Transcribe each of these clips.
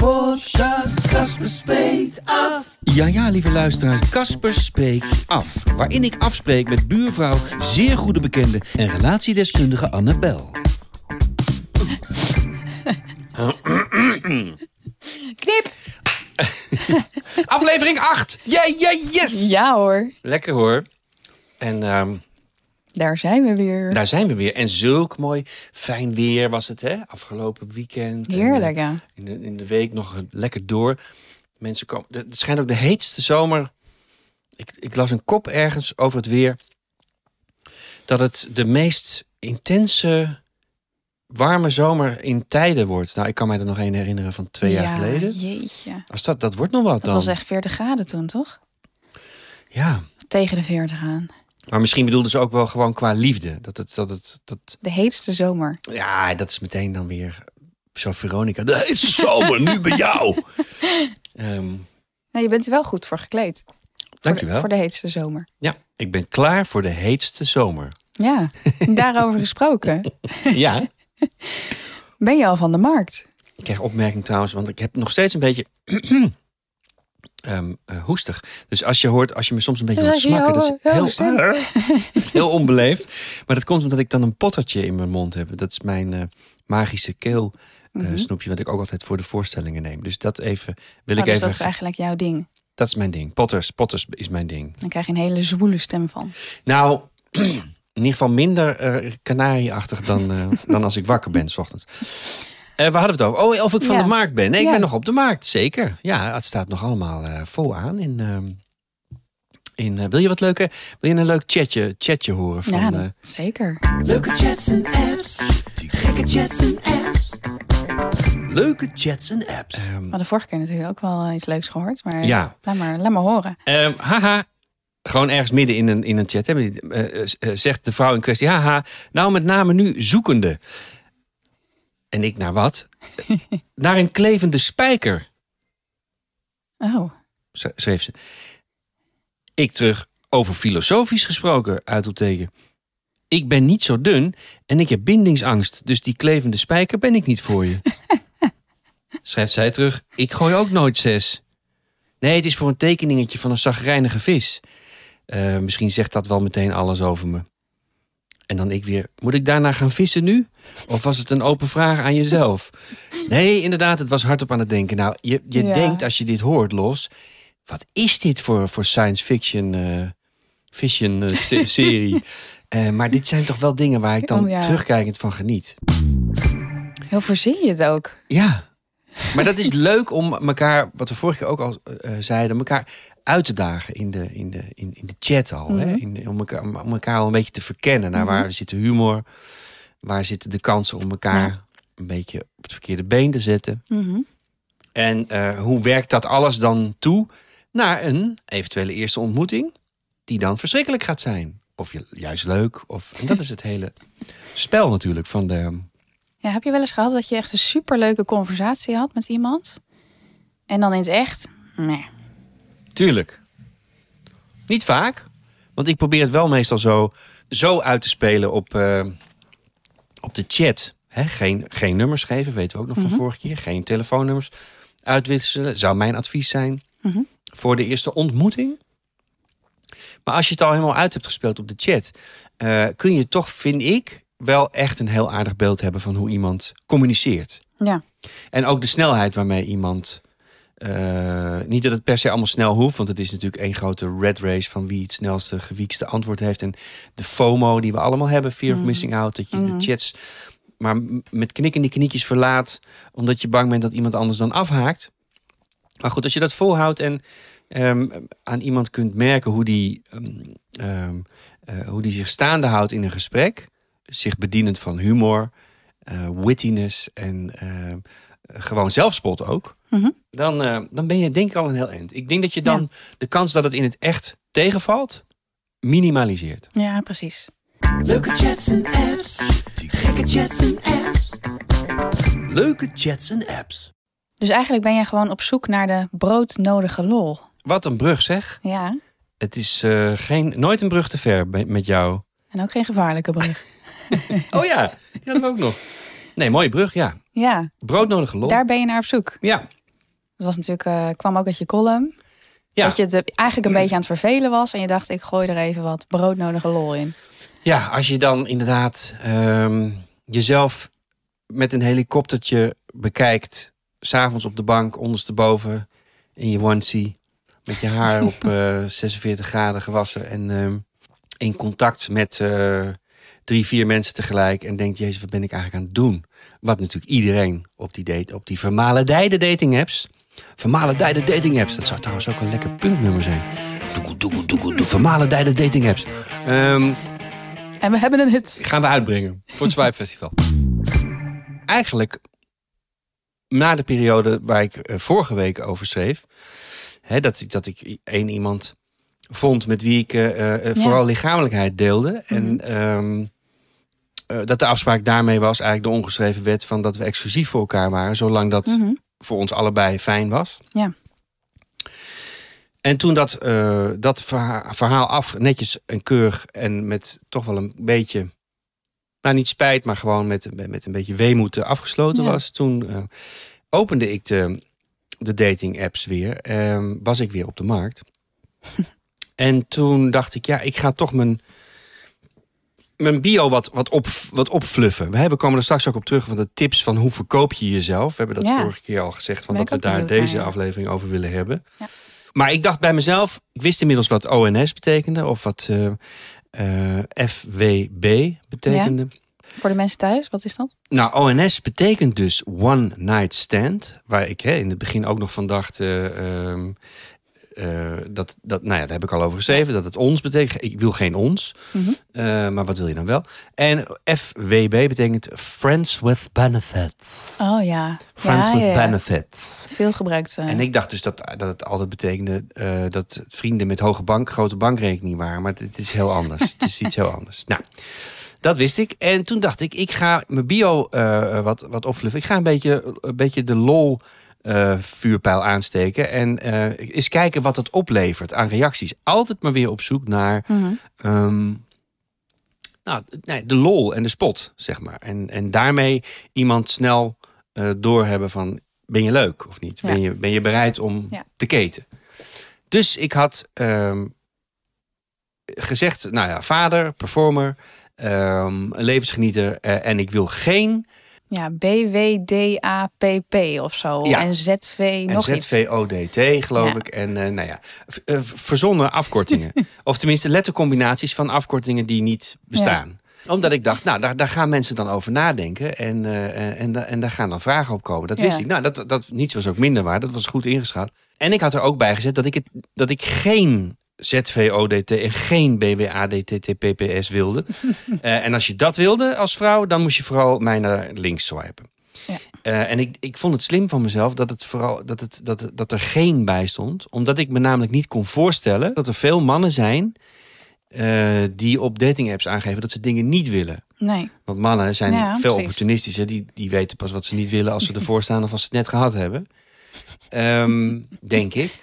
Podcast Casper Spreekt Af. Ja, ja, lieve luisteraars, Casper spreekt af. Waarin ik afspreek met buurvrouw, zeer goede bekende en relatiedeskundige Annabel. Knip! Aflevering 8! Ja, ja, yes! Ja hoor, Lekker hoor. En ehm, daar zijn we weer. daar zijn we weer. En zulk mooi fijn weer was het, hè? Afgelopen weekend. En, Heerlijk, eh, ja. in, de, in de week nog lekker door. Mensen komen. Het schijnt ook de heetste zomer. Ik, ik las een kop ergens over het weer. Dat het de meest intense warme zomer in tijden wordt. Nou, ik kan mij er nog één herinneren van twee ja, jaar geleden. Jeetje. Als dat, dat wordt nog wat Het dan. was echt 40 graden toen, toch? Ja, Tegen de 40 aan. Maar misschien bedoelden ze ook wel gewoon qua liefde. Dat het, dat het, dat, De heetste zomer. ja, dat is meteen dan weer zo Veronica. De heetste zomer, nu bij jou. Nou, je bent er wel goed voor gekleed. Voor de, dankjewel. voor de heetste zomer. Ja, ik ben klaar voor de heetste zomer. Ja, daarover gesproken. Ja. Ben je al van de markt? Ik krijg opmerking trouwens, want ik heb nog steeds een beetje eh, hoestig. Dus als je hoort, als je me soms een beetje hoort smakken, dat is heel, is heel onbeleefd. Maar dat komt omdat ik dan een pottertje in mijn mond heb. Dat is mijn eh, magische keel. eh, Mhm. snoepje, wat ik ook altijd voor de voorstellingen neem. Dus dat even wil Oh, ik dus even. dat is eigenlijk jouw ding. Dat is mijn ding. Potters, Potters is mijn ding. Dan krijg je een hele zwoele stem van. Nou, in ieder geval minder eh kanarieachtig dan, dan als ik wakker ben s ochtends. Eh, waar hadden we het over? Oh, of ik van Ja. de markt ben. Nee, ik Ja. ben nog op de markt, zeker. Ja, het staat nog allemaal eh, vol aan. In, ehm, in, eh, wil je wat leuke, wil je een leuk chatje, chatje horen? Van, ja, eh, dat, zeker. Leuke chats en apps. Gekke chats en apps. Leuke chats en apps. ehm, We hadden vorige keer natuurlijk ook wel iets leuks gehoord. Maar ja, laat, maar, laat maar horen. Ehm, haha. Gewoon ergens midden in een, in een chat. Hè, zegt de vrouw in kwestie. Haha. Nou, met name nu zoekende. En ik naar wat? naar een klevende spijker. Oh, sch- schreef ze. Ik terug. Over filosofisch gesproken. Uitroepteken. Ik ben niet zo dun en ik heb bindingsangst. Dus die klevende spijker ben ik niet voor je. Schrijft zij terug. Ik gooi ook nooit zes. Nee, het is voor een tekeningetje van een zagrijnige vis. Eh, misschien zegt dat wel meteen alles over me. En dan ik weer, moet ik daarna gaan vissen nu? Of was het een open vraag aan jezelf? Nee, inderdaad, het was hardop aan het denken. Nou, je, je Ja. denkt als je dit hoort, Los... Wat is dit voor, voor science fiction, eh, fiction eh, se- serie? Eh, maar dit zijn toch wel dingen waar ik dan ja. terugkijkend van geniet. heel verzin je het ook. Ja, maar dat is leuk om elkaar, wat we vorige keer ook al zeiden, elkaar uit te dagen in de, in de, in, in de chat al. hè? Mhm. In de- om, elkaar, om elkaar al een beetje te verkennen. Naar waar zit de humor? Waar zitten de kansen om elkaar Ja. een beetje op het verkeerde been te zetten? Mhm. En eh, hoe werkt dat alles dan toe naar een eventuele eerste ontmoeting, die dan verschrikkelijk gaat zijn? Of ju- juist leuk. Of, en dat is het hele spel natuurlijk van de. Ja, heb je wel eens gehad dat je echt een superleuke conversatie had met iemand? En dan in het echt? Nee. Tuurlijk. Niet vaak, want ik probeer het wel meestal zo, zo uit te spelen op, eh, op de chat. Hè, geen, geen nummers geven, weten we ook nog van vorige keer. Geen telefoonnummers uitwisselen, zou mijn advies zijn. Mhm. Voor de eerste ontmoeting. Maar als je het al helemaal uit hebt gespeeld op de chat, eh, kun je toch, vind ik, wel echt een heel aardig beeld hebben van hoe iemand communiceert. Ja. En ook de snelheid waarmee iemand. Eh, niet dat het per se allemaal snel hoeft, want het is natuurlijk één grote red race van wie het snelste, gewiekste antwoord heeft. En de FOMO die we allemaal hebben, fear of Mhm. missing out, dat je Mhm. de chats maar met knikkende knietjes verlaat, omdat je bang bent dat iemand anders dan afhaakt. Maar goed, als je dat volhoudt en ehm, aan iemand kunt merken hoe die, ehm, ehm, eh, hoe die zich staande houdt in een gesprek, zich bedienend van humor, eh, wittiness en gewoon zelfspot ook, Mhm. dan, eh, dan ben je denk ik al een heel eind. Ik denk dat je dan de kans dat het in het echt tegenvalt, minimaliseert. Ja, precies. Leuke chats en apps. Gekke chats en apps. Leuke chats en apps. Dus eigenlijk ben jij gewoon op zoek naar de broodnodige lol. Wat een brug zeg. Ja. Het is eh, geen, nooit een brug te ver met jou. En ook geen gevaarlijke brug. Oh ja, ja dat ook nog. Nee, mooie brug, ja. Ja, Broodnodige lol. daar ben je naar op zoek. Ja, Dat was natuurlijk, eh, kwam ook uit je column. ja. Dat je het eh, eigenlijk een beetje aan het vervelen was. En je dacht, ik gooi er even wat broodnodige lol in. ja, als je dan inderdaad ehm, jezelf met een helikoptertje bekijkt. S'avonds op de bank, ondersteboven, in je onesie. Met je haar op eh 46 graden gewassen. En ehm, in contact met eh, drie, vier mensen tegelijk. En denkt, jezus, wat ben ik eigenlijk aan het doen? Wat natuurlijk iedereen op die, date, op die dating apps. Vermalendijde dating apps. Dat zou trouwens ook een lekker puntnummer zijn. Vermalendijde dating apps. Ehm, En we hebben een hit. gaan we uitbrengen voor het Swipe Festival. Eigenlijk, na de periode waar ik eh, vorige week over schreef, hè, dat, ik, dat ik één iemand vond met wie ik eh, eh, Ja. vooral lichamelijkheid deelde. En ehm, eh, dat de afspraak daarmee was eigenlijk de ongeschreven wet van dat we exclusief voor elkaar waren, zolang dat Mhm. Voor ons allebei fijn was. Ja. En toen dat, eh, dat verha- verhaal af, netjes en keurig en met toch wel een beetje, nou niet spijt, maar gewoon met, met een beetje weemoed afgesloten Ja. was, toen eh, opende ik de, de dating apps weer, ehm, was ik weer op de markt. en toen dacht ik, ja, ik ga toch mijn, mijn bio wat, wat, op, wat opfluffen. We hebben- komen er straks ook op terug van de tips van hoe verkoop je jezelf. We hebben dat Ja. vorige keer al gezegd, van Ben dat we daar benieuwd deze ja. aflevering over willen hebben. Ja. Maar ik dacht bij mezelf, ik wist inmiddels wat ONS betekende of wat eh, eh, FWB betekende. Voor de mensen thuis, wat is dat? Nou, ONS betekent dus One Night Stand. Waar ik hè, in het begin ook nog van dacht. eh, ehm, eh, dat, dat, nou ja, daar heb ik al over geschreven. Dat het ons betekent. Ik wil geen ons. Mhm. Eh, maar wat wil je dan wel? En FWB betekent Friends with Benefits. Oh ja. Friends ja, with ja. Benefits. Veel gebruikt. eh. En ik dacht dus dat, dat het altijd betekende eh, dat vrienden met hoge bank, grote bankrekening waren. Maar het is heel anders. het is iets heel anders. Nou, dat wist ik. En toen dacht ik, ik ga mijn bio eh, wat, wat opfluffen. Ik ga een beetje, een beetje de lol eh, vuurpijl aansteken. En eh, eens kijken wat het oplevert aan reacties. Altijd maar weer op zoek naar Mhm. Ehm, nou, nee, de lol en de spot, zeg maar. En, en daarmee iemand snel eh, doorhebben van... ben je leuk of niet? Ja. Ben, je, ben je bereid om Ja. te keten? Dus ik had ehm, gezegd, nou ja, vader, performer... een levensgenieter en ik wil geen Ja, BWDAPP of zo. Ja. En ZV nog en. ZVODT, geloof Ja. ik. En eh, nou ja, eh, verzonnen afkortingen. of tenminste lettercombinaties van afkortingen die niet bestaan. Omdat ik dacht, nou, daar, daar gaan mensen dan over nadenken. En, eh, en, en daar gaan dan vragen op komen. Dat wist ik. Nou, dat, dat niets was ook minder waar. Dat was goed ingeschat. En ik had er ook bij gezet dat ik, het, dat ik geen ZVODT en geen BWADTTPPS wilde. Eh, en als je dat wilde als vrouw, dan moest je vooral mij naar links swipen. Ja. Eh, en ik, ik vond het slim van mezelf dat, het vooral, dat, het, dat, dat er geen bij stond. Omdat ik me namelijk niet kon voorstellen dat er veel mannen zijn eh, die op dating apps aangeven dat ze dingen niet willen. Nee. Want mannen zijn Ja, veel precies. opportunistischer. Die, die weten pas wat ze niet willen als ze ervoor staan of als ze het net gehad hebben. Ehm, denk ik.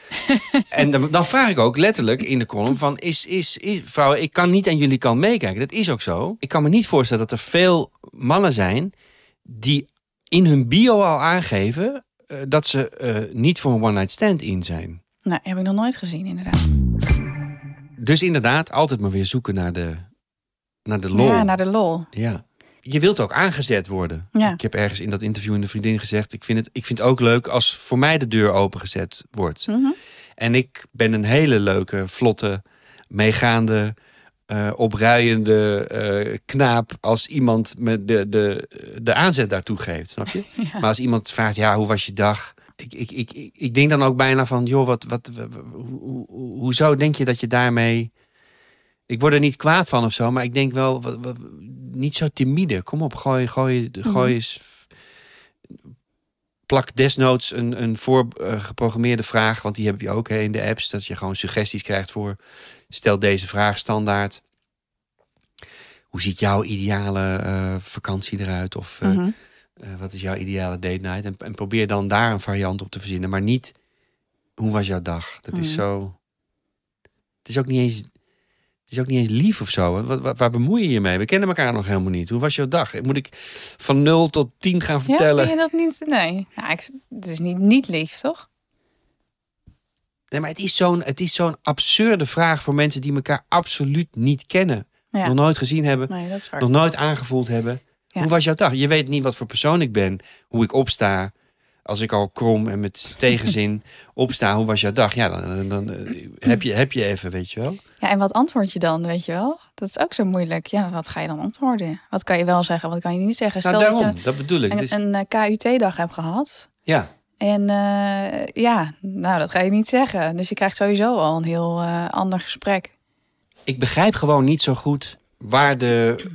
En dan, dan vraag ik ook letterlijk in de column van... Is, is, is, vrouwen, ik kan niet aan jullie kant meekijken. Dat is ook zo. Ik kan me niet voorstellen dat er veel mannen zijn... die in hun bio al aangeven... eh, dat ze eh, niet voor een one-night stand in zijn. Nee, heb ik nog nooit gezien inderdaad. Dus inderdaad, altijd maar weer zoeken naar de, naar de lol. Ja, naar de lol. Ja. Je wilt ook aangezet worden. Ja. Ik heb ergens in dat interview in de vriendin gezegd... Ik vind, het, ik vind het ook leuk als voor mij de deur opengezet wordt. Mhm. En ik ben een hele leuke, vlotte, meegaande, eh opruiende eh, knaap... als iemand me de, de, de aanzet daartoe geeft, snap je? Ja. Maar als iemand vraagt, ja, hoe was je dag? Ik, ik, ik, ik, denk dan ook bijna van, joh, wat, wat, hoe, hoe- hoezo denk je dat je daarmee... Ik word er niet kwaad van of zo, maar ik denk wel, wat, wat- niet zo timide. Kom op, gooi, gooi, gooi Mhm. eens... plak desnoods een, een voorgeprogrammeerde vraag, want die heb je ook hè, in de apps, dat je gewoon suggesties krijgt voor stel deze vraag standaard. Hoe ziet jouw ideale eh, vakantie eruit? Of eh, Mhm. eh, wat is jouw ideale date night? En, en probeer dan daar een variant op te verzinnen, maar niet hoe was jouw dag? Dat is Mhm. zo. Het is ook niet eens. Het is ook niet eens lief of zo. Wat, wat, waar bemoei je je mee? We kennen elkaar nog helemaal niet. Hoe was jouw dag? Moet ik van 0 tot 10 gaan Ja, vertellen? vind je dat niet? Nee. Nou, ik, het is niet, niet lief, toch? Nee, maar het is zo'n het is zo'n absurde vraag voor mensen die elkaar absoluut niet kennen. Ja. Nog nooit gezien hebben. Nee, dat is waar. Nog nooit aangevoeld hebben. Ja. Hoe was jouw dag? Je weet niet wat voor persoon ik ben. Hoe ik opsta. Als ik al krom en met tegenzin opsta. Hoe was jouw dag? Ja, dan, dan, dan, eh, heb, je, heb je even, weet je wel. Ja, en wat antwoord je dan, weet je wel? Dat is ook zo moeilijk. Ja, wat ga je dan antwoorden? Wat kan je wel zeggen, wat kan je niet zeggen? Nou, Stel dat daarom. je Dat bedoel ik. een, Dus, een eh, KUT-dag hebt gehad. ja. En eh, ja, nou, dat ga je niet zeggen. Dus je krijgt sowieso al een heel ander gesprek. Ik begrijp gewoon niet zo goed waar de,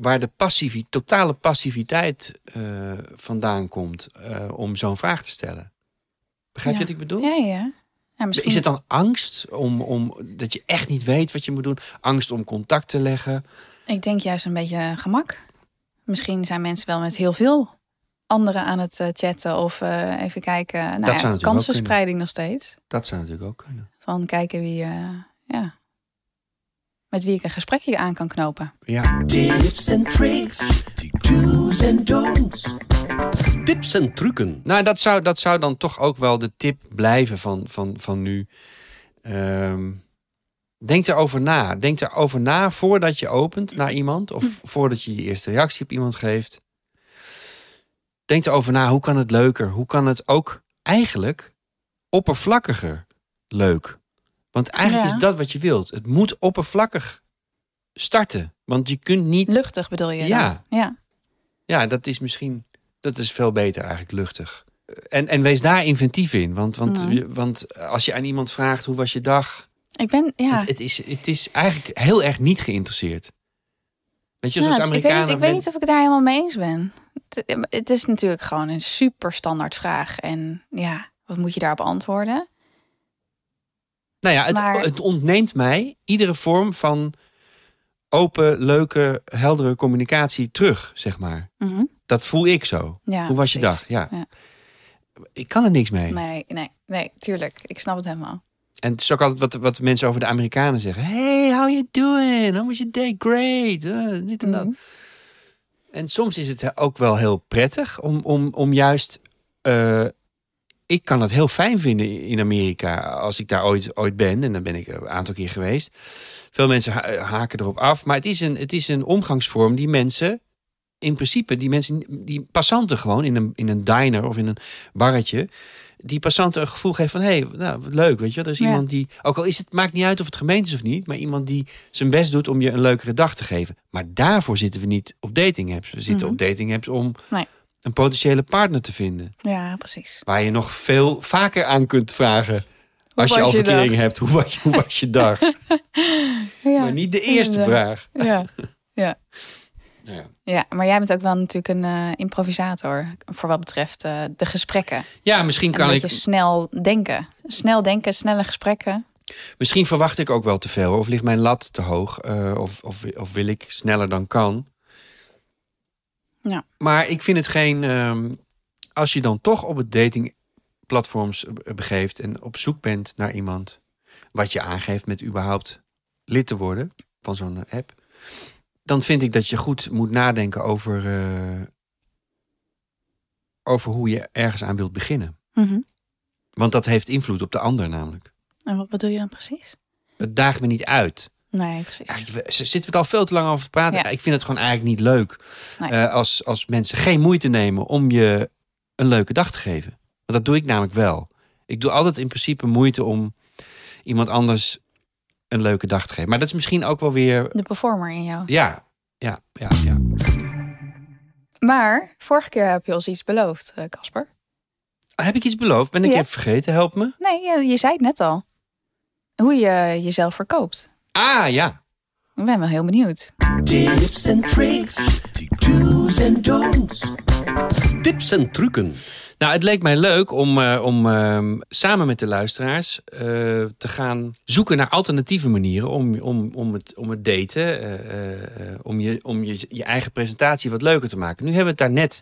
waar de passivi, totale passiviteit eh, vandaan komt eh, om zo'n vraag te stellen. Begrijp je wat ik bedoel? Ja, ja. ja misschien... Is het dan angst om, om dat je echt niet weet wat je moet doen? Angst om contact te leggen? Ik denk juist een beetje gemak. Misschien zijn mensen wel met heel veel anderen aan het eh, chatten. Of even kijken. Nou, ja, kansenspreiding nog steeds. Dat zou natuurlijk ook kunnen. Van kijken wie, ja, met wie ik een gesprekje aan kan knopen. Ja, Tips and tricks, do's and don'ts. Tips en trucken. nou dat zou, dat zou dan toch ook wel de tip blijven van, van, van nu. Ehm, denk erover na. Denk erover na voordat je opent naar iemand. Of voordat je je eerste reactie op iemand geeft. Denk erover na. Hoe kan het leuker? Hoe kan het ook eigenlijk oppervlakkiger leuk? Want eigenlijk Ja. is dat wat je wilt. Het moet oppervlakkig starten. Want je kunt niet... Luchtig bedoel je? Ja. Dan? Ja. Ja, dat is misschien... Dat is veel beter eigenlijk, luchtig. En, en wees daar inventief in. Want, want, want als je aan iemand vraagt, hoe was je dag? Ik ben, ja. Het, het, is, het is eigenlijk heel erg niet geïnteresseerd. Weet je, zoals ik, weet Amerikanen... niet, ik weet niet of ik het daar helemaal mee eens ben. Het, het is natuurlijk gewoon een super standaard vraag. En ja, wat moet je daarop antwoorden? Nou ja, het, Maar- het ontneemt mij iedere vorm van open, leuke, heldere communicatie terug, zeg maar. Mhm. Dat voel ik zo. Ja, hoe was je dag? Ja. Ja. Ik kan er niks mee. Nee, nee, nee, tuurlijk. Ik snap het helemaal. En het is ook altijd wat, wat mensen over de Amerikanen zeggen. Hey, how you doing? How was your day? Great. Uh, dit en dat. Mhm. En soms is het ook wel heel prettig om, om, om juist... eh, ik kan het heel fijn vinden in Amerika als ik daar ooit, ooit ben. En dan ben ik een aantal keer geweest. Veel mensen ha- haken erop af. Maar het is, een, het is een omgangsvorm die mensen... In principe, die mensen, die passanten gewoon in een, in een diner of in een barretje... Die passanten een gevoel geeft van... hé, hey, nou, leuk, weet je. Er is Ja. iemand die... Ook al is het, maakt niet uit of het gemeente is of niet... maar iemand die zijn best doet om je een leukere dag te geven. Maar daarvoor zitten we niet op dating apps. We zitten Mhm. op dating apps om Nee. Een potentiële partner te vinden. Ja, precies. Waar je nog veel vaker aan kunt vragen. Als je al verkering hebt, hoe was, je- hoe was je dag? Ja, maar niet de eerste inderdaad. vraag. Ja. Nou ja. ja, maar jij bent ook wel natuurlijk een eh, improvisator. Voor wat betreft eh, de gesprekken. ja, misschien En kan een ik. beetje snel denken. Snel denken, snelle gesprekken. Misschien verwacht ik ook wel te veel. Of ligt mijn lat te hoog. eh, of, of, of wil ik sneller dan kan. Ja. Maar ik vind het geen. ehm, als je dan toch op het datingplatforms begeeft en op zoek bent naar iemand. wat je aangeeft met überhaupt lid te worden van zo'n eh, app. Dan vind ik dat je goed moet nadenken over. eh, over hoe je ergens aan wilt beginnen. Mhm. Want dat heeft invloed op de ander namelijk. En wat bedoel je dan precies? Het daagt me niet uit. Nee, precies. Ja, zitten we het al veel te lang over te praten. Ja. Ik vind het gewoon eigenlijk niet leuk. Nee. eh, als, als mensen geen moeite nemen om je een leuke dag te geven. Want dat doe ik namelijk wel. Ik doe altijd in principe moeite om iemand anders een leuke dag te geven. Maar dat is misschien ook wel weer. De performer in jou. Ja, ja, ja, ja. Maar vorige keer heb je ons iets beloofd, eh, Casper. Heb ik iets beloofd? Ben ik Ja. even vergeten? Help me. nee, je, je zei het net al. Hoe je jezelf verkoopt. Ah ja. Ik ben wel heel benieuwd. Tips and tricks, do's and don'ts. Tips en trucken. Nou, het leek mij leuk om, eh, om ehm, samen met de luisteraars eh, te gaan zoeken naar alternatieve manieren om, om, om, het, om het daten, eh, eh, om, je, om je, je eigen presentatie wat leuker te maken. Nu hebben we het daar net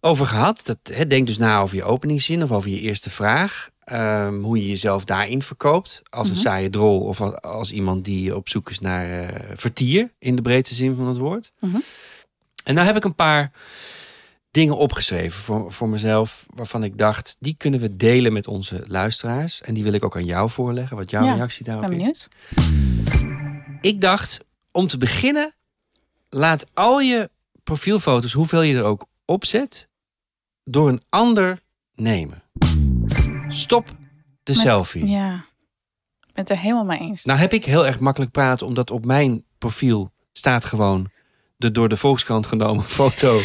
over gehad. Dat, hè, denk dus na over je openingszin of over je eerste vraag. Ehm, hoe je jezelf daarin verkoopt. Als een Mhm. saaie drol of als, als iemand die op zoek is naar eh, vertier. In de breedste zin van het woord. Mhm. En nou heb ik een paar dingen opgeschreven voor, voor mezelf. Waarvan ik dacht, die kunnen we delen met onze luisteraars. En die wil ik ook aan jou voorleggen. Wat jouw Ja, reactie daarop ben is. Ik dacht, om te beginnen, laat al je profielfoto's, hoeveel je er ook opzet, door een ander nemen. Stop de Met- selfie. Ja. Ik ben het er helemaal mee eens. Nou heb ik heel erg makkelijk praten, omdat op mijn profiel staat gewoon de door de Volkskrant genomen foto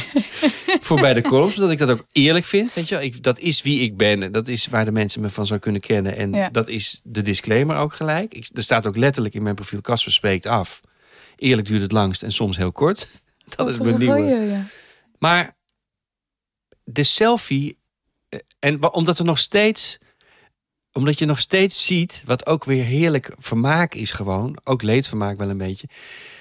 voorbij de columns. Omdat ik dat ook eerlijk vind. Weet je, wel. ik, dat is wie ik ben. en Dat is waar de mensen me van zou kunnen kennen. En Ja. dat is de disclaimer ook gelijk. Ik, er staat ook letterlijk in mijn profiel, Casper spreekt af. Eerlijk duurt het langst en soms heel kort. Dat is mijn nieuwe. goeie, ja. Maar de selfie, en wa- omdat er nog steeds, omdat je nog steeds ziet, wat ook weer heerlijk vermaak is gewoon, ook leedvermaak wel een beetje,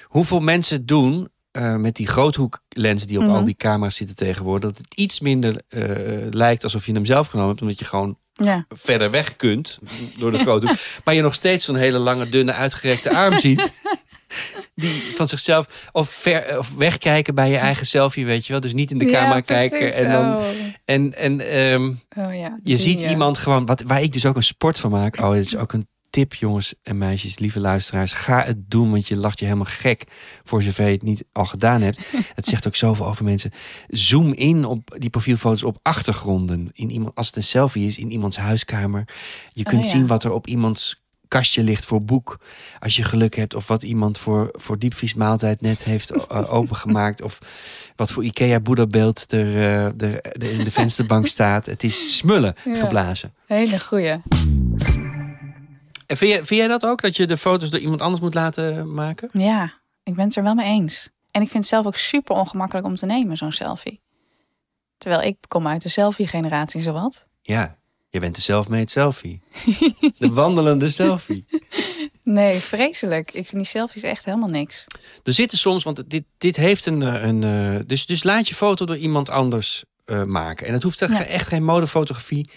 hoeveel mensen doen eh, met die groothoeklens die op Mhm. al die camera's zitten tegenwoordig, dat het iets minder eh, lijkt alsof je hem zelf genomen hebt, omdat je gewoon Ja. verder weg kunt door de groothoek, maar je nog steeds zo'n hele lange, dunne, uitgerekte arm ziet. Die van zichzelf, of, ver, of wegkijken bij je eigen selfie, weet je wel. Dus niet in de Ja, camera precies. kijken. En, dan, Oh. en, en ehm, Oh, ja. je ziet ja. iemand gewoon, wat, waar ik dus ook een sport van maak. Oh, dit is ook een tip, jongens en meisjes, lieve luisteraars. Ga het doen, want je lacht je helemaal gek voor zover je het niet al gedaan hebt. het zegt ook zoveel over mensen. Zoom in op die profielfoto's op achtergronden. In iemand, als het een selfie is, in iemands huiskamer. Je kunt Oh, ja. zien wat er op iemands kastje ligt voor boek. Als je geluk hebt. Of wat iemand voor, voor diepvriesmaaltijd net heeft eh, opengemaakt. Of wat voor Ikea Boeddha-beeld er, eh, er, er in de vensterbank staat. Het is smullen Ja. geblazen. Hele goeie. En vind, jij, vind jij dat ook? Dat je de foto's door iemand anders moet laten maken? Ja, ik ben het er wel mee eens. En ik vind het zelf ook super ongemakkelijk om te nemen, zo'n selfie. Terwijl ik kom uit de selfie-generatie, zowat. Ja, je bent de self-made selfie. De wandelende selfie. Nee, vreselijk. Ik vind die selfies echt helemaal niks. Er zitten soms, want dit, dit heeft een. eh, een eh, dus, dus laat je foto door iemand anders eh, maken. En het hoeft echt, Ja. echt geen modefotografie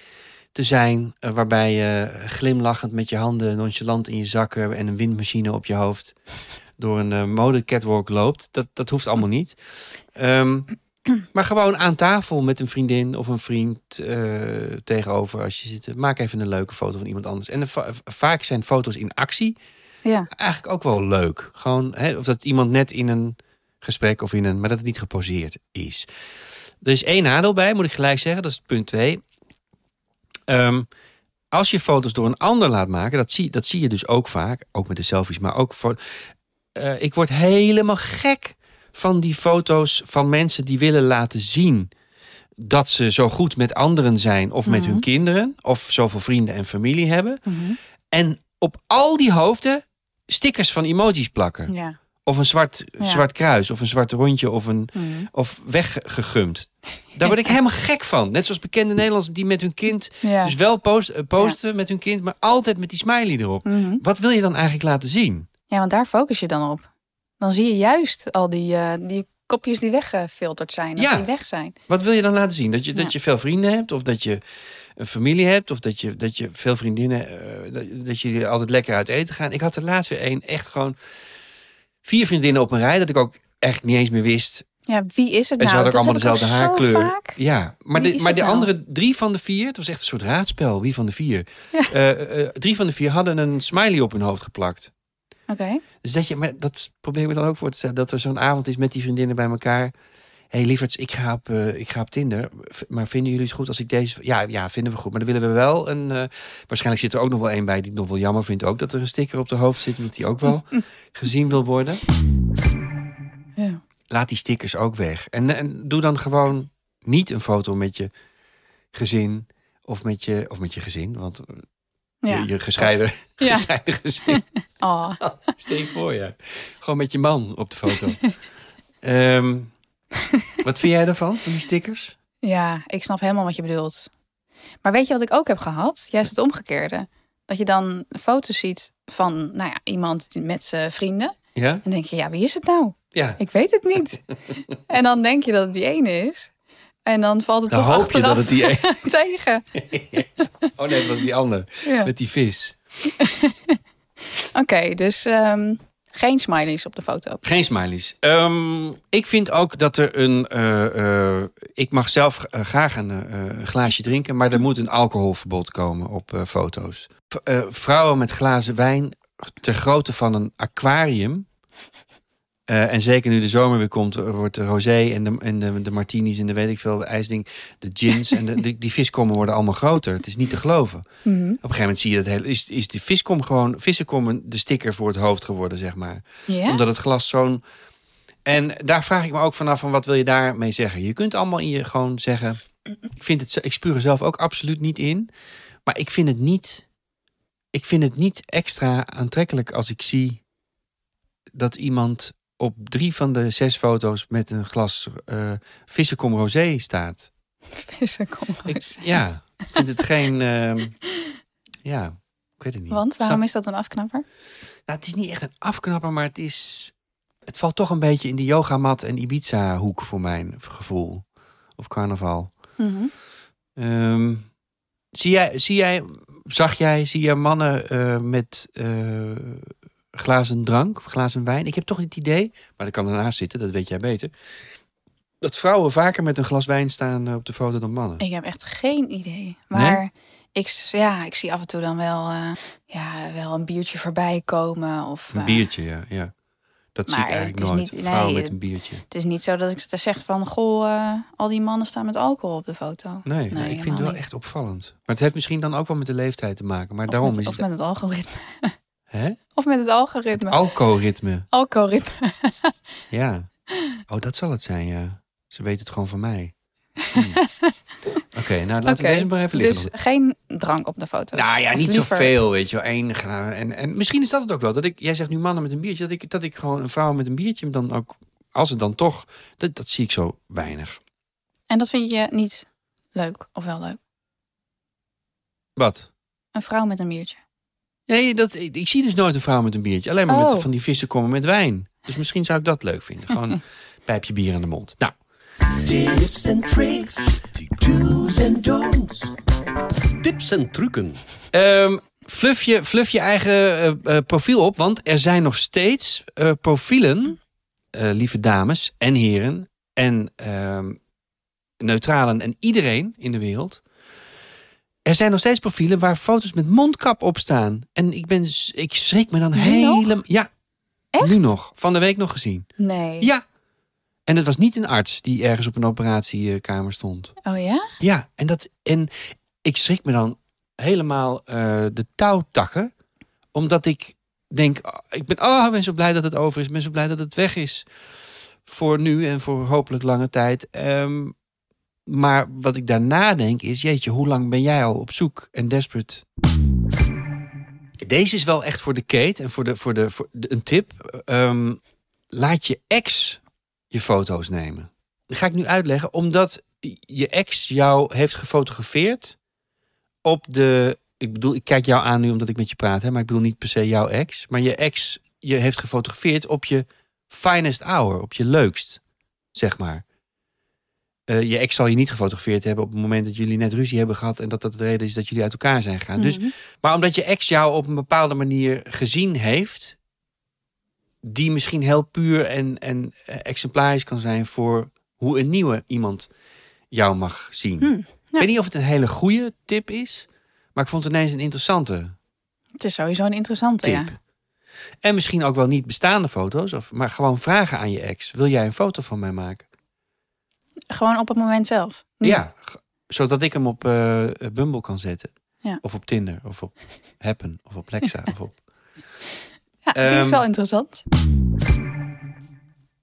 te zijn. waarbij je glimlachend met je handen nonchalant in je zakken en een windmachine op je hoofd door een mode catwalk loopt. Dat, dat hoeft allemaal niet. Ehm, maar gewoon aan tafel met een vriendin of een vriend eh, tegenover als je zit. Maak even een leuke foto van iemand anders. En va- vaak zijn foto's in actie Ja, eigenlijk ook wel leuk. Gewoon, hè, of dat iemand net in een gesprek of in een, maar dat het niet geposeerd is. Er is één nadeel bij, moet ik gelijk zeggen. Dat is punt twee. Ehm, als je foto's door een ander laat maken, dat zie, dat zie je dus ook vaak, ook met de selfies, maar ook voor. eh, ik word helemaal gek van die foto's van mensen die willen laten zien dat ze zo goed met anderen zijn of met Mhm. hun kinderen of zoveel vrienden en familie hebben. Mhm. En op al die hoofden stickers van emojis plakken. ja. Of een zwart, Ja. zwart kruis, of een zwart rondje, of, een, Mhm. of weggegumd. Daar word ik helemaal gek van. Net zoals bekende Nederlanders die met hun kind... ja. Dus wel post, eh, posten met hun kind, maar altijd met die smiley erop. Mhm. Wat wil je dan eigenlijk laten zien? ja, want daar focus je dan op. Dan zie je juist al die, eh, die kopjes die weggefilterd zijn. Of Ja. die weg zijn. Wat wil je dan laten zien? Dat je, Ja. dat je veel vrienden hebt, of dat je een familie hebt, of dat je, dat je veel vriendinnen, eh, dat, dat jullie altijd lekker uit eten gaan. Ik had er laatst weer één, echt gewoon vier vriendinnen op een rij, dat ik ook echt niet eens meer wist Ja, wie is het En ze nou? hadden allemaal dezelfde haarkleur. Ja, maar, Wie de, maar de nou? andere drie van de vier, het was echt een soort raadspel. Wie van de vier? Ja. Eh, drie van de vier hadden een smiley op hun hoofd geplakt. Oké. Dus dat je, maar dat probeer ik dan ook voor te stellen. Dat er zo'n avond is met die vriendinnen bij elkaar. Hé hey, lieverds, ik ga, op, eh, ik ga op Tinder. Maar vinden jullie het goed als ik deze... Ja, ja, vinden we goed. Maar dan willen we wel een... eh, waarschijnlijk zit er ook nog wel één bij die het nog wel jammer vindt. Ook dat er een sticker op de hoofd zit. Omdat die ook wel gezien wil worden. Ja. laat die stickers ook weg. En, en doe dan gewoon niet een foto met je gezin of met je, of met je gezin, want Ja. je, je gescheiden, Ja. gescheiden gezin. Oh. Stel je voor, ja. Gewoon met je man op de foto. Ehm, Wat vind jij ervan, van die stickers? Ja, ik snap helemaal wat je bedoelt. Maar weet je wat ik ook heb gehad? Juist het omgekeerde. Dat je dan foto's ziet van nou ja, iemand met zijn vrienden. Ja? En denk je, ja, wie is het nou? Ja. Ik weet het niet. en dan denk je dat het die ene is. En dan valt het Dan toch hoop je achteraf dat het die een... tegen. Oh nee, dat was die ander. Ja. Met die vis. Oké, dus ehm, geen smileys op de foto. Geen smileys. Ehm, ik vind ook dat er een. eh, eh, ik mag zelf eh, graag een eh, glaasje drinken, maar er moet een alcoholverbod komen op eh, foto's. V- eh, vrouwen met glazen wijn ter grootte van een aquarium. Eh, en zeker nu de zomer weer komt, er wordt de rosé en de, en de, de martinis en de weet ik veel, de ijsding, de gins en de, die, die viskommen worden allemaal groter. Het is niet te geloven. Mhm. Op een gegeven moment zie je dat hele, is, is die viskom gewoon, vissenkommen de sticker voor het hoofd geworden, zeg maar omdat het glas zo'n. En daar vraag ik me ook vanaf van wat wil je daarmee zeggen? Je kunt allemaal in je gewoon zeggen. Ik vind het, ik spuur er zelf ook absoluut niet in. Maar ik vind het niet. Ik vind het niet extra aantrekkelijk als ik zie dat iemand op drie van de zes foto's met een glas eh vissenkom rosé staat. Vissen, kom maar Ik, ja, ik vind het geen. ehm, ja, ik weet het niet. Want waarom Snap- is dat een afknapper? nou, het is niet echt een afknapper, maar het is. Het valt toch een beetje in die yogamat en Ibiza hoek voor mijn gevoel. Of carnaval. Mhm. Ehm, zie jij, zie jij, zag jij, zie jij mannen eh, met eh, glazen drank of glazen wijn? Ik heb toch het idee, maar dat kan ernaast zitten, dat weet jij beter. Dat vrouwen vaker met een glas wijn staan eh, op de foto dan mannen. Ik heb echt geen idee. Maar ik, ja, ik zie af en toe dan wel, eh, ja, wel een biertje voorbij komen. Of, Een eh, biertje, ja. ja. Dat zie ik eigenlijk het is nooit. niet- Vrouwen nee, met het- een biertje. Het is niet zo dat ik zeg van, goh, al die mannen staan met alcohol op de foto. Nee, nee, ik vind het wel niet. echt opvallend. Maar het heeft misschien dan ook wel met de leeftijd te maken. Maar Of daarom met, is of het... met het algoritme. Hè? Of met het algoritme. Alcoholritme. Algoritme. Ja. Oh, dat zal het zijn, ja. Ze weet het gewoon van mij. Hmm. Oké, nou laten we Oké, deze maar even liggen. Dus geen drank op de foto. Nou ja, Of niet liever- zoveel, weet je wel. Eén en, en misschien is dat het ook wel. Dat ik, jij zegt nu mannen met een biertje. Dat ik, dat ik gewoon een vrouw met een biertje dan ook... Als het dan toch... Dat, dat zie ik zo weinig. En dat vind je niet leuk of wel leuk? Wat? Een vrouw met een biertje. Nee, dat, ik, ik zie dus nooit een vrouw met een biertje. Alleen maar Oh. met van die vissen komen met wijn. Dus misschien zou ik dat leuk vinden. Gewoon een pijpje bier aan de mond. Nou, Tips and tricks, do's and don'ts. Tips en trucken. Ehm fluff, je, fluff je eigen eh, eh, profiel op, want er zijn nog steeds eh, profielen, eh, lieve dames en heren, en ehm, neutralen en iedereen in de wereld. Er zijn nog steeds profielen waar foto's met mondkap op staan. En ik, ben, ik schrik me dan helemaal. Ja, Echt? nu nog. Van de week nog gezien. Nee. Ja. En het was niet een arts die ergens op een operatiekamer stond. Oh ja? Ja, en, dat, en ik schrik me dan helemaal eh, de touwtakken. Omdat ik denk, oh, ik ben, oh, ik ben zo blij dat het over is. Ik ben zo blij dat het weg is. Voor nu en voor hopelijk lange tijd. Ehm, maar wat ik daarna denk is, jeetje, hoe lang ben jij al op zoek en desperate? Deze is wel echt voor de Kate en voor, de, voor, de, voor een tip. Ehm, laat je ex je foto's nemen. Dat ga ik nu uitleggen, omdat je ex jou heeft gefotografeerd op de. Ik bedoel, ik kijk jou aan nu omdat ik met je praat, hè, maar ik bedoel niet per se jouw ex. Maar je ex je heeft gefotografeerd op je finest hour, op je leukst, zeg maar. Eh, je ex zal je niet gefotografeerd hebben op het moment dat jullie net ruzie hebben gehad en dat dat de reden is dat jullie uit elkaar zijn gegaan. Dus Mhm. maar omdat je ex jou op een bepaalde manier gezien heeft, die misschien heel puur en, en eh, exemplarisch kan zijn voor hoe een nieuwe iemand jou mag zien. Hm, Ik weet niet of het een hele goede tip is, maar ik vond het ineens een interessante Het is sowieso een interessante, tip. ja. En misschien ook wel niet bestaande foto's, of, maar gewoon vragen aan je ex. Wil jij een foto van mij maken? Gewoon op het moment zelf. Nu. Ja, zodat ik hem op eh, Bumble kan zetten. Ja. Of op Tinder, of op Happen, of op Lexa. of op... Ja, die is Ehm, wel interessant.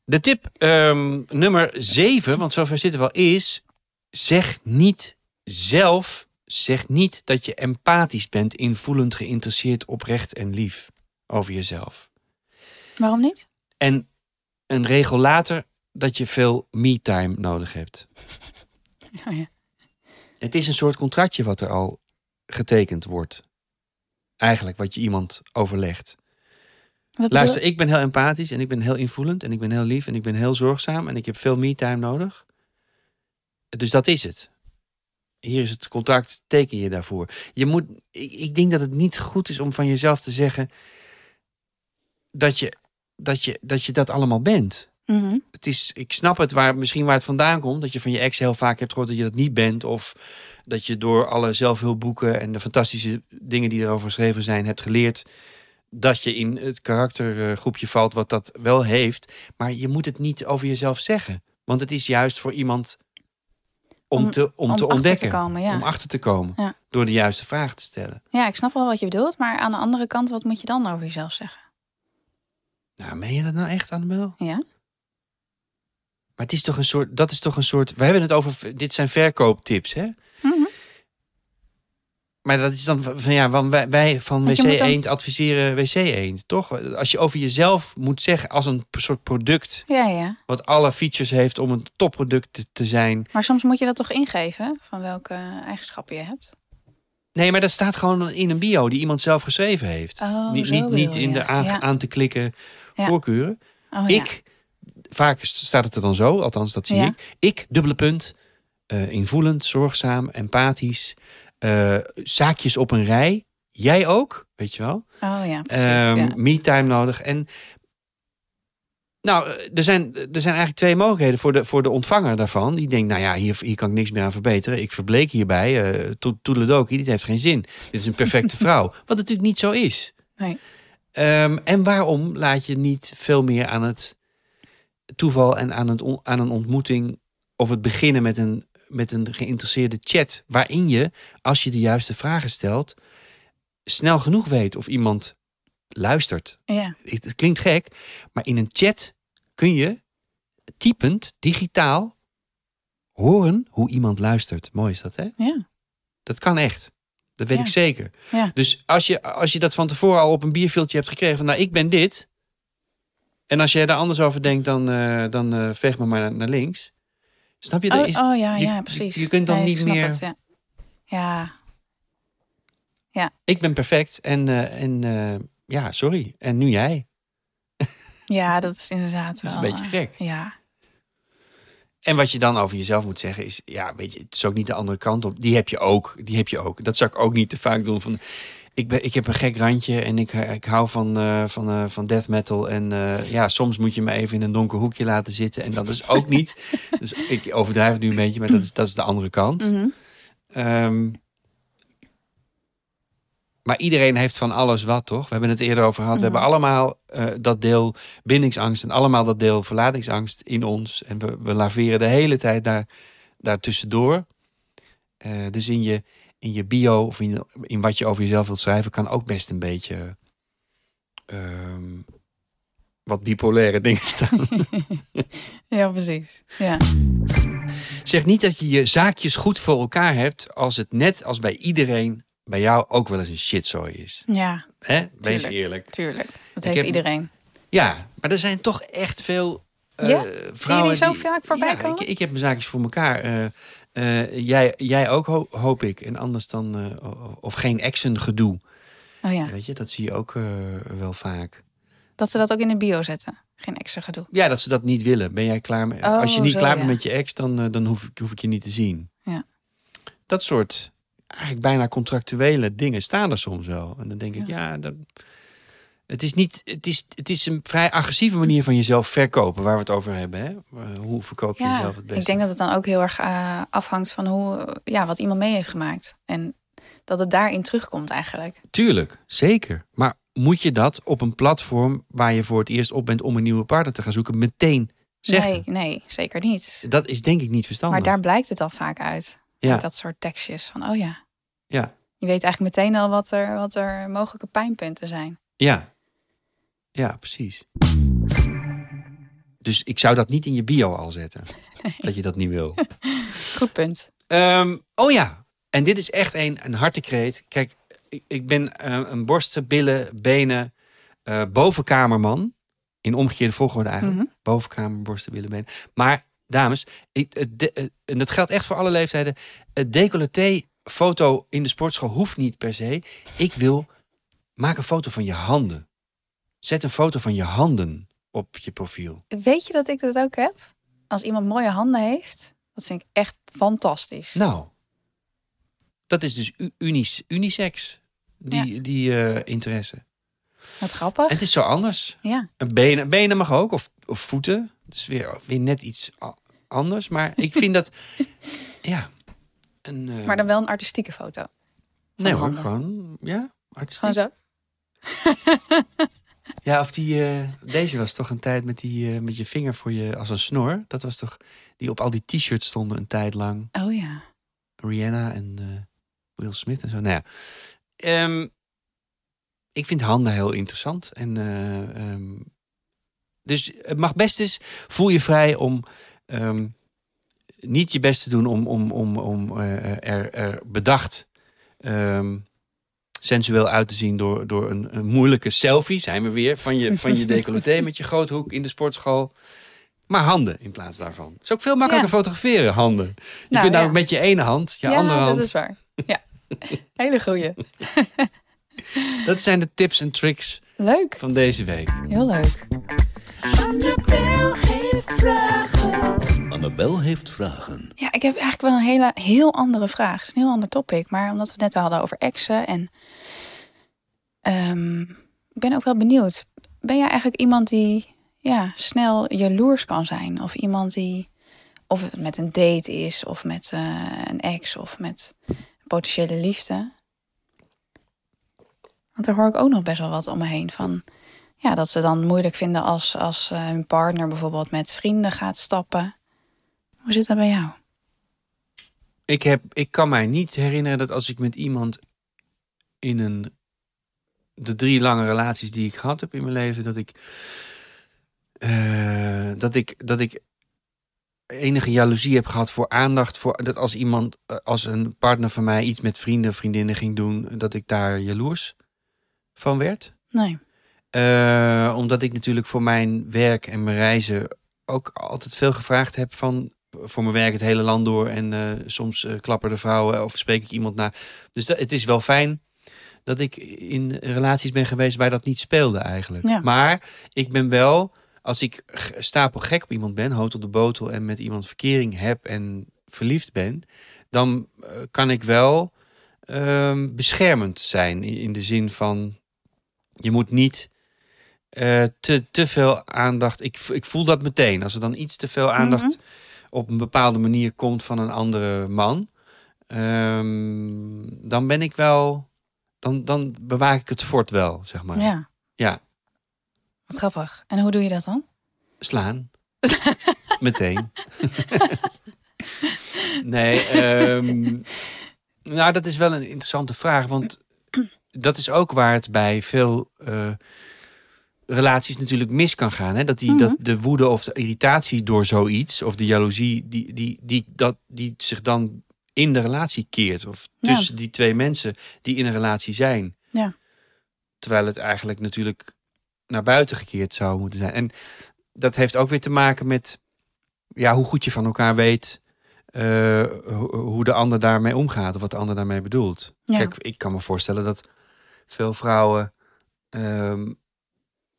De tip ehm, nummer 7, want zover zitten we al, is: zeg niet zelf, zeg niet dat je empathisch bent, invoelend, geïnteresseerd, oprecht en lief over jezelf. Waarom niet? En een regel later, dat je veel me-time nodig hebt. Oh ja. Het is een soort contractje wat er al getekend wordt. Eigenlijk wat je iemand overlegt. Wat Luister, ik ben heel empathisch en ik ben heel invoelend en ik ben heel lief en ik ben heel zorgzaam en ik heb veel me-time nodig. Dus dat is het. Hier is het contract, teken je daarvoor. Je moet, ik, ik denk dat het niet goed is om van jezelf te zeggen dat je dat, je, dat, je dat allemaal bent. Mhm. Het is, ik snap het waar, misschien waar het vandaan komt. Dat je van je ex heel vaak hebt gehoord dat je dat niet bent. Of dat je door alle zelfhulpboeken en de fantastische dingen die erover geschreven zijn hebt geleerd. Dat je in het karaktergroepje valt wat dat wel heeft. Maar je moet het niet over jezelf zeggen. Want het is juist voor iemand om, Om- te, om, om te ontdekken. komen, ja. Om achter te komen. Ja. Door de juiste vraag te stellen. Ja, ik snap wel wat je bedoelt. Maar aan de andere kant, wat moet je dan over jezelf zeggen? Nou, meen je dat nou echt, Annabel? Ja? Maar het is toch een soort, dat is toch een soort, we hebben het over, dit zijn verkooptips, hè? Mhm. Maar dat is dan van ja, van wij, wij van WC dan- Eend adviseren WC Eend, toch? Als je over jezelf moet zeggen als een soort product Ja, ja. wat alle features heeft om een topproduct te- zijn. Maar soms moet je dat toch ingeven van welke eigenschappen je hebt. Nee, maar dat staat gewoon in een bio die iemand zelf geschreven heeft. Oh, niet niet, niet in de aan, Ja. aan te klikken voorkeuren. Oh, ja. Ik, vaak staat het er dan zo, althans dat zie Ja. ik. Ik, dubbele punt, eh, invoelend, zorgzaam, empathisch, eh, zaakjes op een rij. Jij ook, weet je wel. Oh ja, precies. Ja. Me-time nodig. En nou, eh, er zijn, er zijn eigenlijk twee mogelijkheden voor de, voor de ontvanger daarvan. Die denkt, nou ja, hier, hier kan ik niks meer aan verbeteren. Ik verbleek hierbij. uh, Toedeledoki, dit heeft geen zin. Dit is een perfecte vrouw. Wat natuurlijk niet zo is. Nee. Ehm, en waarom laat je niet veel meer aan het toeval en aan, het on- aan een ontmoeting of het beginnen met een, met een geïnteresseerde chat, waarin je, als je de juiste vragen stelt, snel genoeg weet of iemand luistert. Ja. Het klinkt gek, maar in een chat kun je typend, digitaal, horen hoe iemand luistert. Mooi is dat, hè? Ja. Dat kan echt. Dat weet Ja. ik zeker. Ja. Dus als je, als je dat van tevoren al op een bierviltje hebt gekregen, van nou, ik ben dit. En als jij daar anders over denkt, dan, eh, dan eh, veeg me maar naar, naar links. Snap je? Er Oh, is- oh ja, je- ja, precies. je kunt dan Nee, niet meer- het, ja. ja. Ik ben perfect en, eh, en ja, sorry. En nu jij. Ja, dat is inderdaad Dat is wel... een beetje gek. Ja. En wat je dan over jezelf moet zeggen is, ja, weet je, het is ook niet de andere kant op. Die heb je ook, die heb je ook. Dat zou ik ook niet te vaak doen. Van, ik, ben, ik heb een gek randje en ik, ik hou van, eh, van, eh, van death metal. En eh, ja, soms moet je me even in een donker hoekje laten zitten. En dat is ook niet. Dus ik overdrijf het nu een beetje, maar dat is, dat is de andere kant. Mhm. Ehm, maar iedereen heeft van alles wat, toch? We hebben het eerder over gehad. We Mhm. hebben allemaal eh, dat deel bindingsangst en allemaal dat deel verlatingsangst in ons. En we, we laveren de hele tijd daar, daar tussendoor. Eh, dus in je, in je bio of in, in wat je over jezelf wilt schrijven, kan ook best een beetje ehm, wat bipolaire dingen staan. Ja, precies. Ja. zeg niet dat je je zaakjes goed voor elkaar hebt als het net als bij iedereen bij jou ook wel eens een shitzooi is. ja, Hè? Wees Tuurlijk. eerlijk. tuurlijk. Dat Ik heeft heb- iedereen. Ja, maar er zijn toch echt veel eh, Ja? Zie je die zo vaak voorbij ja, komen? Ik, ik heb mijn zaakjes voor elkaar. Eh, eh, jij, jij ook, ho- hoop ik. En anders dan... eh, of geen exen gedoe. Oh ja, Weet je, dat zie je ook eh, wel vaak. dat ze dat ook in de bio zetten. Geen extra gedoe. Ja, dat ze dat niet willen. Ben jij klaar met... Oh, als je niet zo, klaar ja. bent met je ex, dan, dan hoef, ik, hoef ik je niet te zien. Ja. Dat soort eigenlijk bijna contractuele dingen staan er soms wel. En dan denk ik, ja, dat, het, is niet, het, is, het is een vrij agressieve manier van jezelf verkopen, waar we het over hebben. Hè? Eh, Hoe verkoop je Ja, jezelf het beste? ik denk dat het dan ook heel erg eh, afhangt van hoe, ja, wat iemand mee heeft gemaakt. En dat het daarin terugkomt eigenlijk. Tuurlijk, zeker. Maar moet je dat op een platform waar je voor het eerst op bent om een nieuwe partner te gaan zoeken, meteen zeggen? Nee, nee, zeker niet. Dat is denk ik niet verstandig. Maar daar blijkt het al vaak uit. Ja. Uit dat soort tekstjes. Van, oh ja, Ja, je weet eigenlijk meteen al wat er, wat er mogelijke pijnpunten zijn. ja. Ja, precies. Dus ik zou dat niet in je bio al zetten. Dat je dat niet wil. Goed punt. Ehm, oh ja, en dit is echt een, een hartekreet. Kijk, ik, ik ben eh, een borsten, billen, benen, eh, bovenkamerman. In omgekeerde volgorde eigenlijk. Mhm. bovenkamerborsten, billenbenen. Maar dames, ik, het de- eh, en dat geldt echt voor alle leeftijden. Het decolleté foto in de sportschool hoeft niet per se. Ik wil, maak een foto van je handen. Zet een foto van je handen op je profiel. Weet je dat ik dat ook heb? Als iemand mooie handen heeft, dat vind ik echt fantastisch. Nou, dat is dus unis, unisex, die, die eh, interesse. Wat grappig. En het is zo anders. Ja. Een benen, benen mag ook, of, of voeten. Dus weer, weer net iets anders. Maar ik vind dat, ja. Een, eh, Maar dan wel een artistieke foto. nee hoor, handen. gewoon, ja. artistiek. Gewoon zo. Ja, of die, eh, deze was toch een tijd met, die, eh, met je vinger voor je, als een snor. Dat was toch, die op al die t-shirts stonden een tijd lang. Oh ja. Rihanna en eh, Will Smith en zo. Nou ja. Ehm, ik vind handen heel interessant. En, eh, ehm, dus het mag best eens. Voel je vrij om ehm, niet je best te doen om, om, om, om er, er bedacht sensueel uit te zien door, door een, een moeilijke selfie. Zijn we weer van je, van je decolleté met je groothoek in de sportschool. Maar handen in plaats daarvan. Het is ook veel makkelijker fotograferen, handen. Je Nou, kunt ja. nou met je ene hand, je ja, andere hand. dat is waar. Ja. Hele goeie. Dat zijn de tips en tricks Leuk. van deze week. Heel leuk. Annabel heeft vragen. Ja, ik heb eigenlijk wel een hele, heel andere vraag. Het is een heel ander topic. Maar omdat we het net hadden over exen en... ehm, ik ben ook wel benieuwd. Ben jij eigenlijk iemand die ja, snel jaloers kan zijn? Of iemand die... Of het met een date is, of met eh, een ex, of met potentiële liefde. Want daar hoor ik ook nog best wel wat om me heen van... Ja, dat ze dan moeilijk vinden als, als eh, hun partner bijvoorbeeld met vrienden gaat stappen. Hoe zit dat bij jou? Ik, heb, ik kan mij niet herinneren dat als ik met iemand in een. de drie lange relaties die ik gehad heb in mijn leven, dat ik. eh, dat ik. dat ik enige jaloezie heb gehad voor aandacht. Voor, dat als iemand, eh, als een partner van mij iets met vrienden, vriendinnen ging doen, dat ik daar jaloers van werd. Nee. Eh, omdat ik natuurlijk voor mijn werk en mijn reizen ook altijd veel gevraagd heb van voor mijn werk het hele land door. En eh, soms eh, klappen de vrouwen of spreek ik iemand na. Dus dat, het is wel fijn dat ik in relaties ben geweest waar dat niet speelde eigenlijk. Ja. Maar ik ben wel, als ik stapel gek op iemand ben, hout op de botel en met iemand verkering heb en verliefd ben, dan eh, kan ik wel ehm, beschermend zijn in, de zin van je moet niet te, te veel aandacht. Ik, ik voel dat meteen. Als er dan iets te veel aandacht Mhm. Op een bepaalde manier komt van een andere man, ehm, dan ben ik wel. Dan, dan bewaak ik het fort wel, zeg maar. Ja. Ja. Wat grappig. En hoe doe je dat dan? Slaan. Meteen. nee, ehm, nou dat is wel een interessante vraag. Want dat is ook waar het bij veel eh, relaties natuurlijk mis kan gaan. Hè? Dat, die, Mhm. dat de woede of de irritatie door zoiets, of de jaloezie, die, die, die, dat, die zich dan in de relatie keert. Of Ja. tussen die twee mensen die in een relatie zijn. Ja. Terwijl het eigenlijk natuurlijk naar buiten gekeerd zou moeten zijn. En dat heeft ook weer te maken met ja, hoe goed je van elkaar weet. eh, ho- hoe de ander daarmee omgaat. Of wat de ander daarmee bedoelt. Ja. Kijk, ik kan me voorstellen dat veel vrouwen ehm,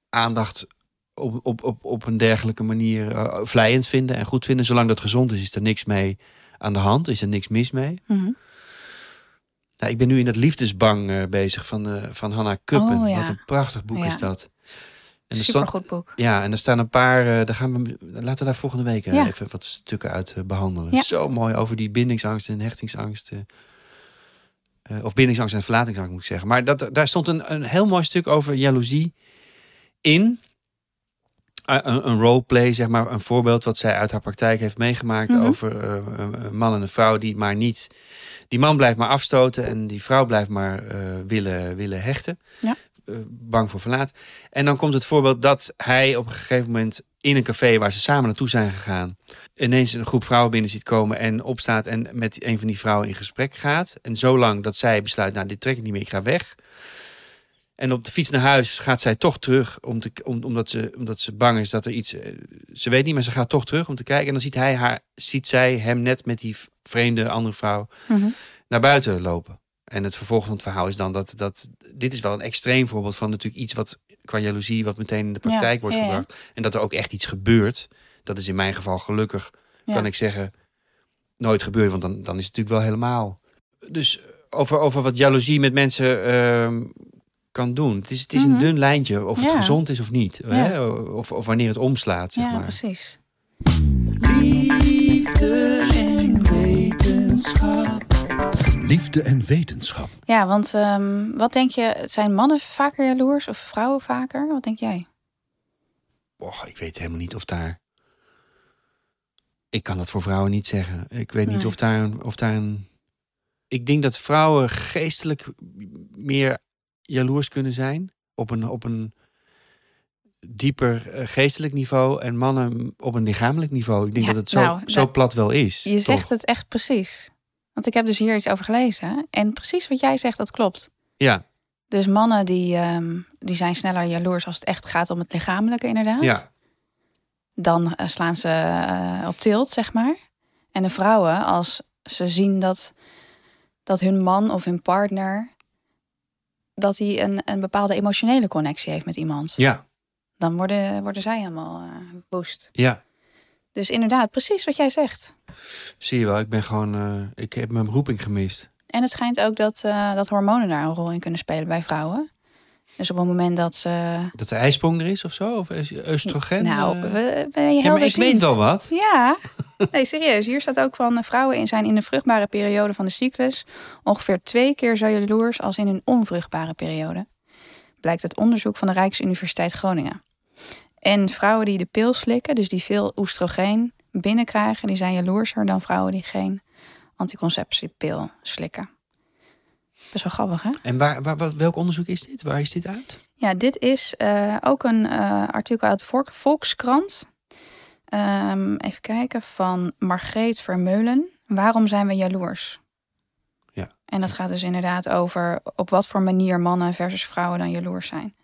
aandacht op, op, op, op een dergelijke manier eh, vlijend vinden en goed vinden. Zolang dat gezond is, is er niks mee aan de hand. Is er niks mis mee. Mhm. Nou, ik ben nu in dat liefdesbang eh, bezig van, eh, van Hannah Kuppen. Oh, ja. Wat een prachtig boek Ja. is dat. En er Supergoed boek. ja, en er staan een paar. daar gaan we, laten we daar volgende week Ja. even wat stukken uit eh, behandelen. Zo mooi over die bindingsangst en hechtingsangst. of bindingsangst en verlatingsangst moet ik zeggen. Maar dat, daar stond een, een heel mooi stuk over jaloezie in. Eh, een, een roleplay, zeg maar, een voorbeeld wat zij uit haar praktijk heeft meegemaakt Mhm. over eh, een, man en een vrouw die maar niet. Die man blijft maar afstoten en die vrouw blijft maar eh, willen, willen hechten. Ja. Bang voor verlaat. En dan komt het voorbeeld dat hij op een gegeven moment in een café waar ze samen naartoe zijn gegaan, ineens een groep vrouwen binnen ziet komen en opstaat en met een van die vrouwen in gesprek gaat. En zolang dat zij besluit, nou dit trek ik niet meer, ik ga weg. En op de fiets naar huis gaat zij toch terug, om te, om, omdat, ze, omdat ze bang is dat er iets... eh, Ze weet niet, maar ze gaat toch terug om te kijken. En dan ziet, hij haar, ziet zij hem net met die vreemde andere vrouw Mhm. naar buiten lopen. En het vervolg van het verhaal is dan dat, dat... Dit is wel een extreem voorbeeld van natuurlijk iets wat qua jaloezie... wat meteen in de Ja, praktijk wordt ja, ja. gebracht. En dat er ook echt iets gebeurt. Dat is in mijn geval gelukkig, kan ik zeggen, nooit gebeurd. Want dan, dan is het natuurlijk wel helemaal... Dus over, over wat jaloezie met mensen ehm, kan doen. Het is, het is Mhm. een dun lijntje of het Ja. gezond is of niet. Ja. Hè? Of, of wanneer het omslaat, zeg Ja, maar. precies. Liefde en wetenschap. Liefde en wetenschap. Ja, want ehm, wat denk je, zijn mannen vaker jaloers of vrouwen vaker? Wat denk jij? Och, ik weet helemaal niet of daar... Ik kan dat voor vrouwen niet zeggen. Ik weet niet of daar, een, of daar een... Ik denk dat vrouwen geestelijk meer jaloers kunnen zijn. Op een, op een dieper eh, geestelijk niveau. En mannen op een lichamelijk niveau. Ik denk Ja, dat het zo, nou, zo dat- plat wel is. Je toch? zegt het echt precies. Want ik heb dus hier iets over gelezen. En precies wat jij zegt, dat klopt. Ja, Dus mannen die, ehm, die zijn sneller jaloers als het echt gaat om het lichamelijke inderdaad. ja, Dan eh, slaan ze eh, op tilt, zeg maar. En de vrouwen, als ze zien dat, dat hun man of hun partner... dat hij een, een bepaalde emotionele connectie heeft met iemand. ja, Dan worden, worden zij helemaal eh boost. ja. Dus inderdaad, precies wat jij zegt. Zie je wel, ik ben gewoon... eh, ik heb mijn beroeping gemist. En het schijnt ook dat, eh, dat hormonen daar een rol in kunnen spelen bij vrouwen. Dus op het moment dat ze... Dat de ijsprong er is of zo? Of is- oestrogen? nou, eh? ben je ja, maar ik weet wel wat. Ja, nee, serieus. Hier staat ook van eh, vrouwen in zijn in de vruchtbare periode van de cyclus ongeveer twee keer zo jaloers als in hun onvruchtbare periode. Blijkt uit onderzoek van de Rijksuniversiteit Groningen. En vrouwen die de pil slikken, dus die veel oestrogeen binnenkrijgen, die zijn jaloerser dan vrouwen die geen anticonceptiepil slikken. Best wel grappig, hè? En waar, waar, wat, welk onderzoek is dit? Waar is dit uit? Ja, dit is eh, ook een eh, artikel uit de Volk- Volkskrant. Ehm, even kijken, van Margreet Vermeulen. Waarom zijn we jaloers? Ja. En dat gaat dus inderdaad over op wat voor manier mannen versus vrouwen dan jaloers zijn.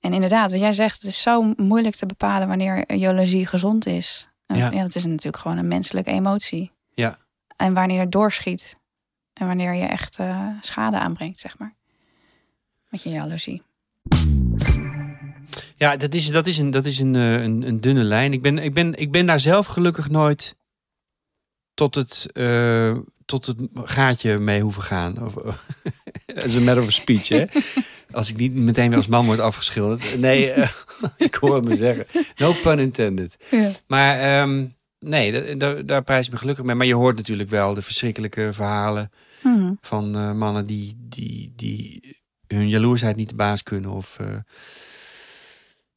En inderdaad, wat jij zegt, het is zo moeilijk te bepalen wanneer jaloezie gezond is. En Ja. ja, dat is natuurlijk gewoon een menselijke emotie. Ja. En wanneer het doorschiet. En wanneer je echt eh, schade aanbrengt, zeg maar. Met je jaloezie. Ja, dat is, dat is, een, dat is een, eh, een, een dunne lijn. Ik ben, ik, ben, ik ben daar zelf gelukkig nooit tot het, eh, tot het gaatje mee hoeven gaan. Of, as a matter of speech, hè. Als ik niet meteen weer als man word afgeschilderd. Nee, ik hoor het me zeggen. No pun intended. Ja. Maar ehm, nee, da- da- daar prijs ik me gelukkig mee. Maar je hoort natuurlijk wel de verschrikkelijke verhalen Mhm. van eh, mannen die, die, die hun jaloersheid niet de baas kunnen. Of, eh,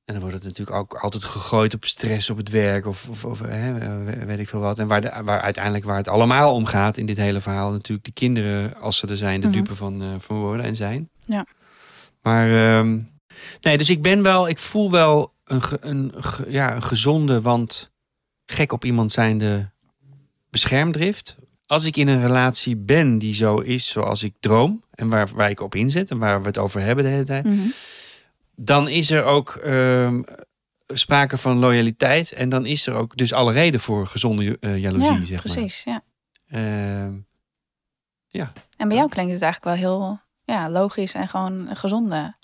en dan wordt het natuurlijk ook altijd gegooid op stress op het werk of, of, of hè, weet ik veel wat. En waar, de, waar uiteindelijk waar het allemaal om gaat in dit hele verhaal, natuurlijk de kinderen, als ze er zijn, de Mhm. dupe van, eh, van worden en zijn. Ja. Maar ehm, nee, dus ik ben wel, ik voel wel een, een, ja, een gezonde, want gek op iemand zijnde beschermdrift. Als ik in een relatie ben die zo is zoals ik droom en waar, waar ik op inzet en waar we het over hebben de hele tijd, Mhm. dan is er ook ehm, sprake van loyaliteit en dan is er ook dus alle reden voor gezonde eh, jaloezie, Ja, zeg precies. Ja. maar. Ehm, En bij jou klinkt het eigenlijk wel heel ja, logisch en gewoon een gezonde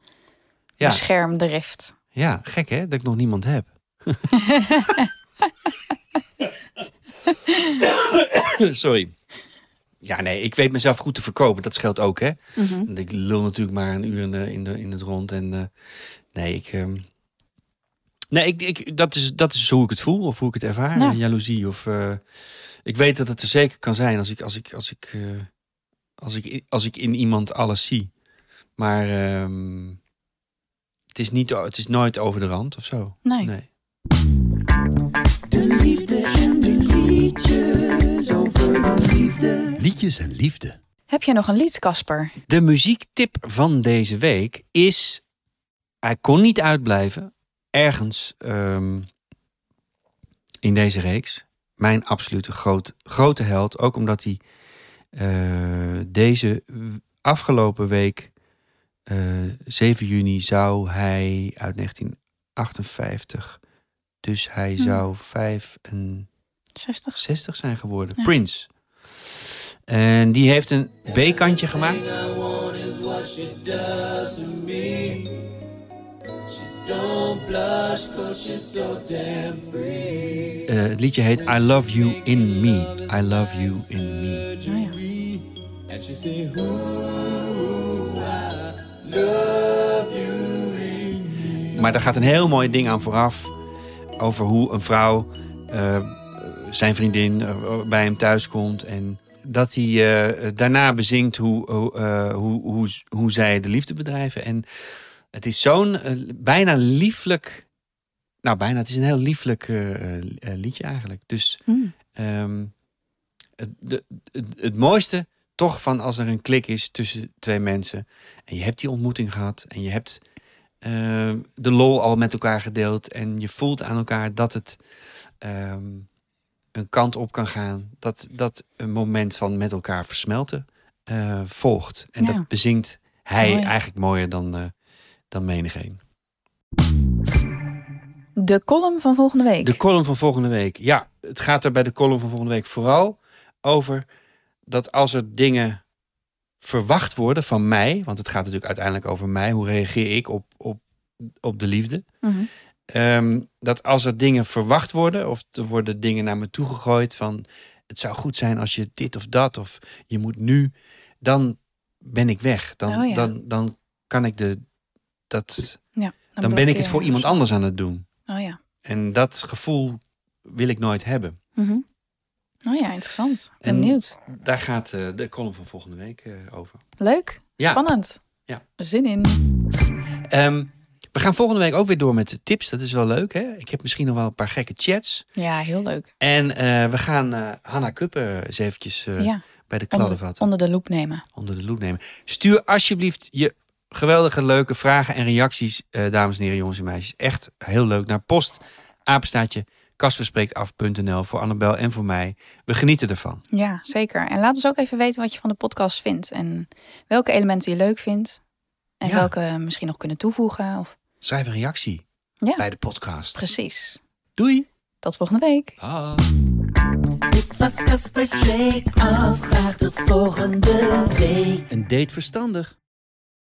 ja, beschermdrift. ja, gek hè, dat ik nog niemand heb. Sorry. Ja, nee, ik weet mezelf goed te verkopen. Dat scheelt ook, hè. Mhm. Want Ik lul natuurlijk maar een uur in, de, in, de, in het rond. En eh, nee, ik. ehm, nee, ik, ik, dat, is, dat is hoe ik het voel of hoe ik het ervaar. Ja. Jaloezie. Of, eh, ik weet dat het er zeker kan zijn als ik, als ik, als ik, eh, als ik, als ik in iemand alles zie. Maar ehm, het, is niet, het is nooit over de rand of zo. Nee. Nee. Liefde. Liedjes en liefde. Heb je nog een lied, Casper? De muziektip van deze week is. Hij kon niet uitblijven. Ergens ehm, in deze reeks. Mijn absolute groot, grote held. Ook omdat hij eh, deze afgelopen week eh, 7 juni zou hij uit 1958. Dus hij Hmm. zou 65 60. zijn geworden. Ja. Prince. En die heeft een B-kantje gemaakt. Eh, het liedje heet I Love You In Me. I Love You In Me. Oh ja. Maar daar gaat een heel mooi ding aan vooraf. Over hoe een vrouw, eh, zijn vriendin, eh, bij hem thuis komt. En dat hij eh, daarna bezingt hoe, hoe, eh, hoe, hoe, hoe zij de liefde bedrijven. En het is zo'n bijna lieflijk. Nou, bijna. Het is een heel lieflijk liedje eigenlijk. Dus. Ehm, het, de, het, het mooiste toch van als er een klik is tussen twee mensen. En je hebt die ontmoeting gehad. En je hebt ehm, de lol al met elkaar gedeeld. En je voelt aan elkaar dat het ehm, een kant op kan gaan. Dat, dat een moment van met elkaar versmelten eh, volgt. En Ja. dat bezingt hij Mooi. eigenlijk mooier dan, eh dan menigeen. De column van volgende week. De column van volgende week. Ja, het gaat er bij de column van volgende week vooral over dat als er dingen verwacht worden van mij, want het gaat natuurlijk uiteindelijk over mij, hoe reageer ik op, op, op de liefde. Mhm. Ehm, dat als er dingen verwacht worden, of er worden dingen naar me toegegooid van het zou goed zijn als je dit of dat, of je moet nu, dan ben ik weg. Dan, Oh ja. dan, dan kan ik de, dat, Ja, dan, ben ik het voor iemand anders aan het doen. Oh ja. En dat gevoel wil ik nooit hebben. Mhm. Oh ja, interessant. Ben En- benieuwd. Daar gaat eh, de column van volgende week eh, over. Leuk. Ja. Spannend. Ja. Zin in. Ehm, we gaan volgende week ook weer door met tips. Dat is wel leuk. Hè? Ik heb misschien nog wel een paar gekke chats. Ja, heel leuk. En eh, we gaan eh Hanna Kuppen eens eventjes eh, ja, bij de kladden onder, vatten. onder de loep nemen. onder de loep nemen. Stuur alsjeblieft je geweldige, leuke vragen en reacties, dames en heren, jongens en meisjes. Echt heel leuk. Naar post, apenstaatje, kasperspreektaf.nl voor Annabel en voor mij. We genieten ervan. Ja, zeker. En laat ons ook even weten wat je van de podcast vindt. En welke elementen je leuk vindt. En Ja. welke we misschien nog kunnen toevoegen. Of... Schrijf een reactie Ja, bij de podcast. precies. Doei. Tot volgende week. Ah. Dit was Casper Streek af. Graag tot volgende week. Een date verstandig.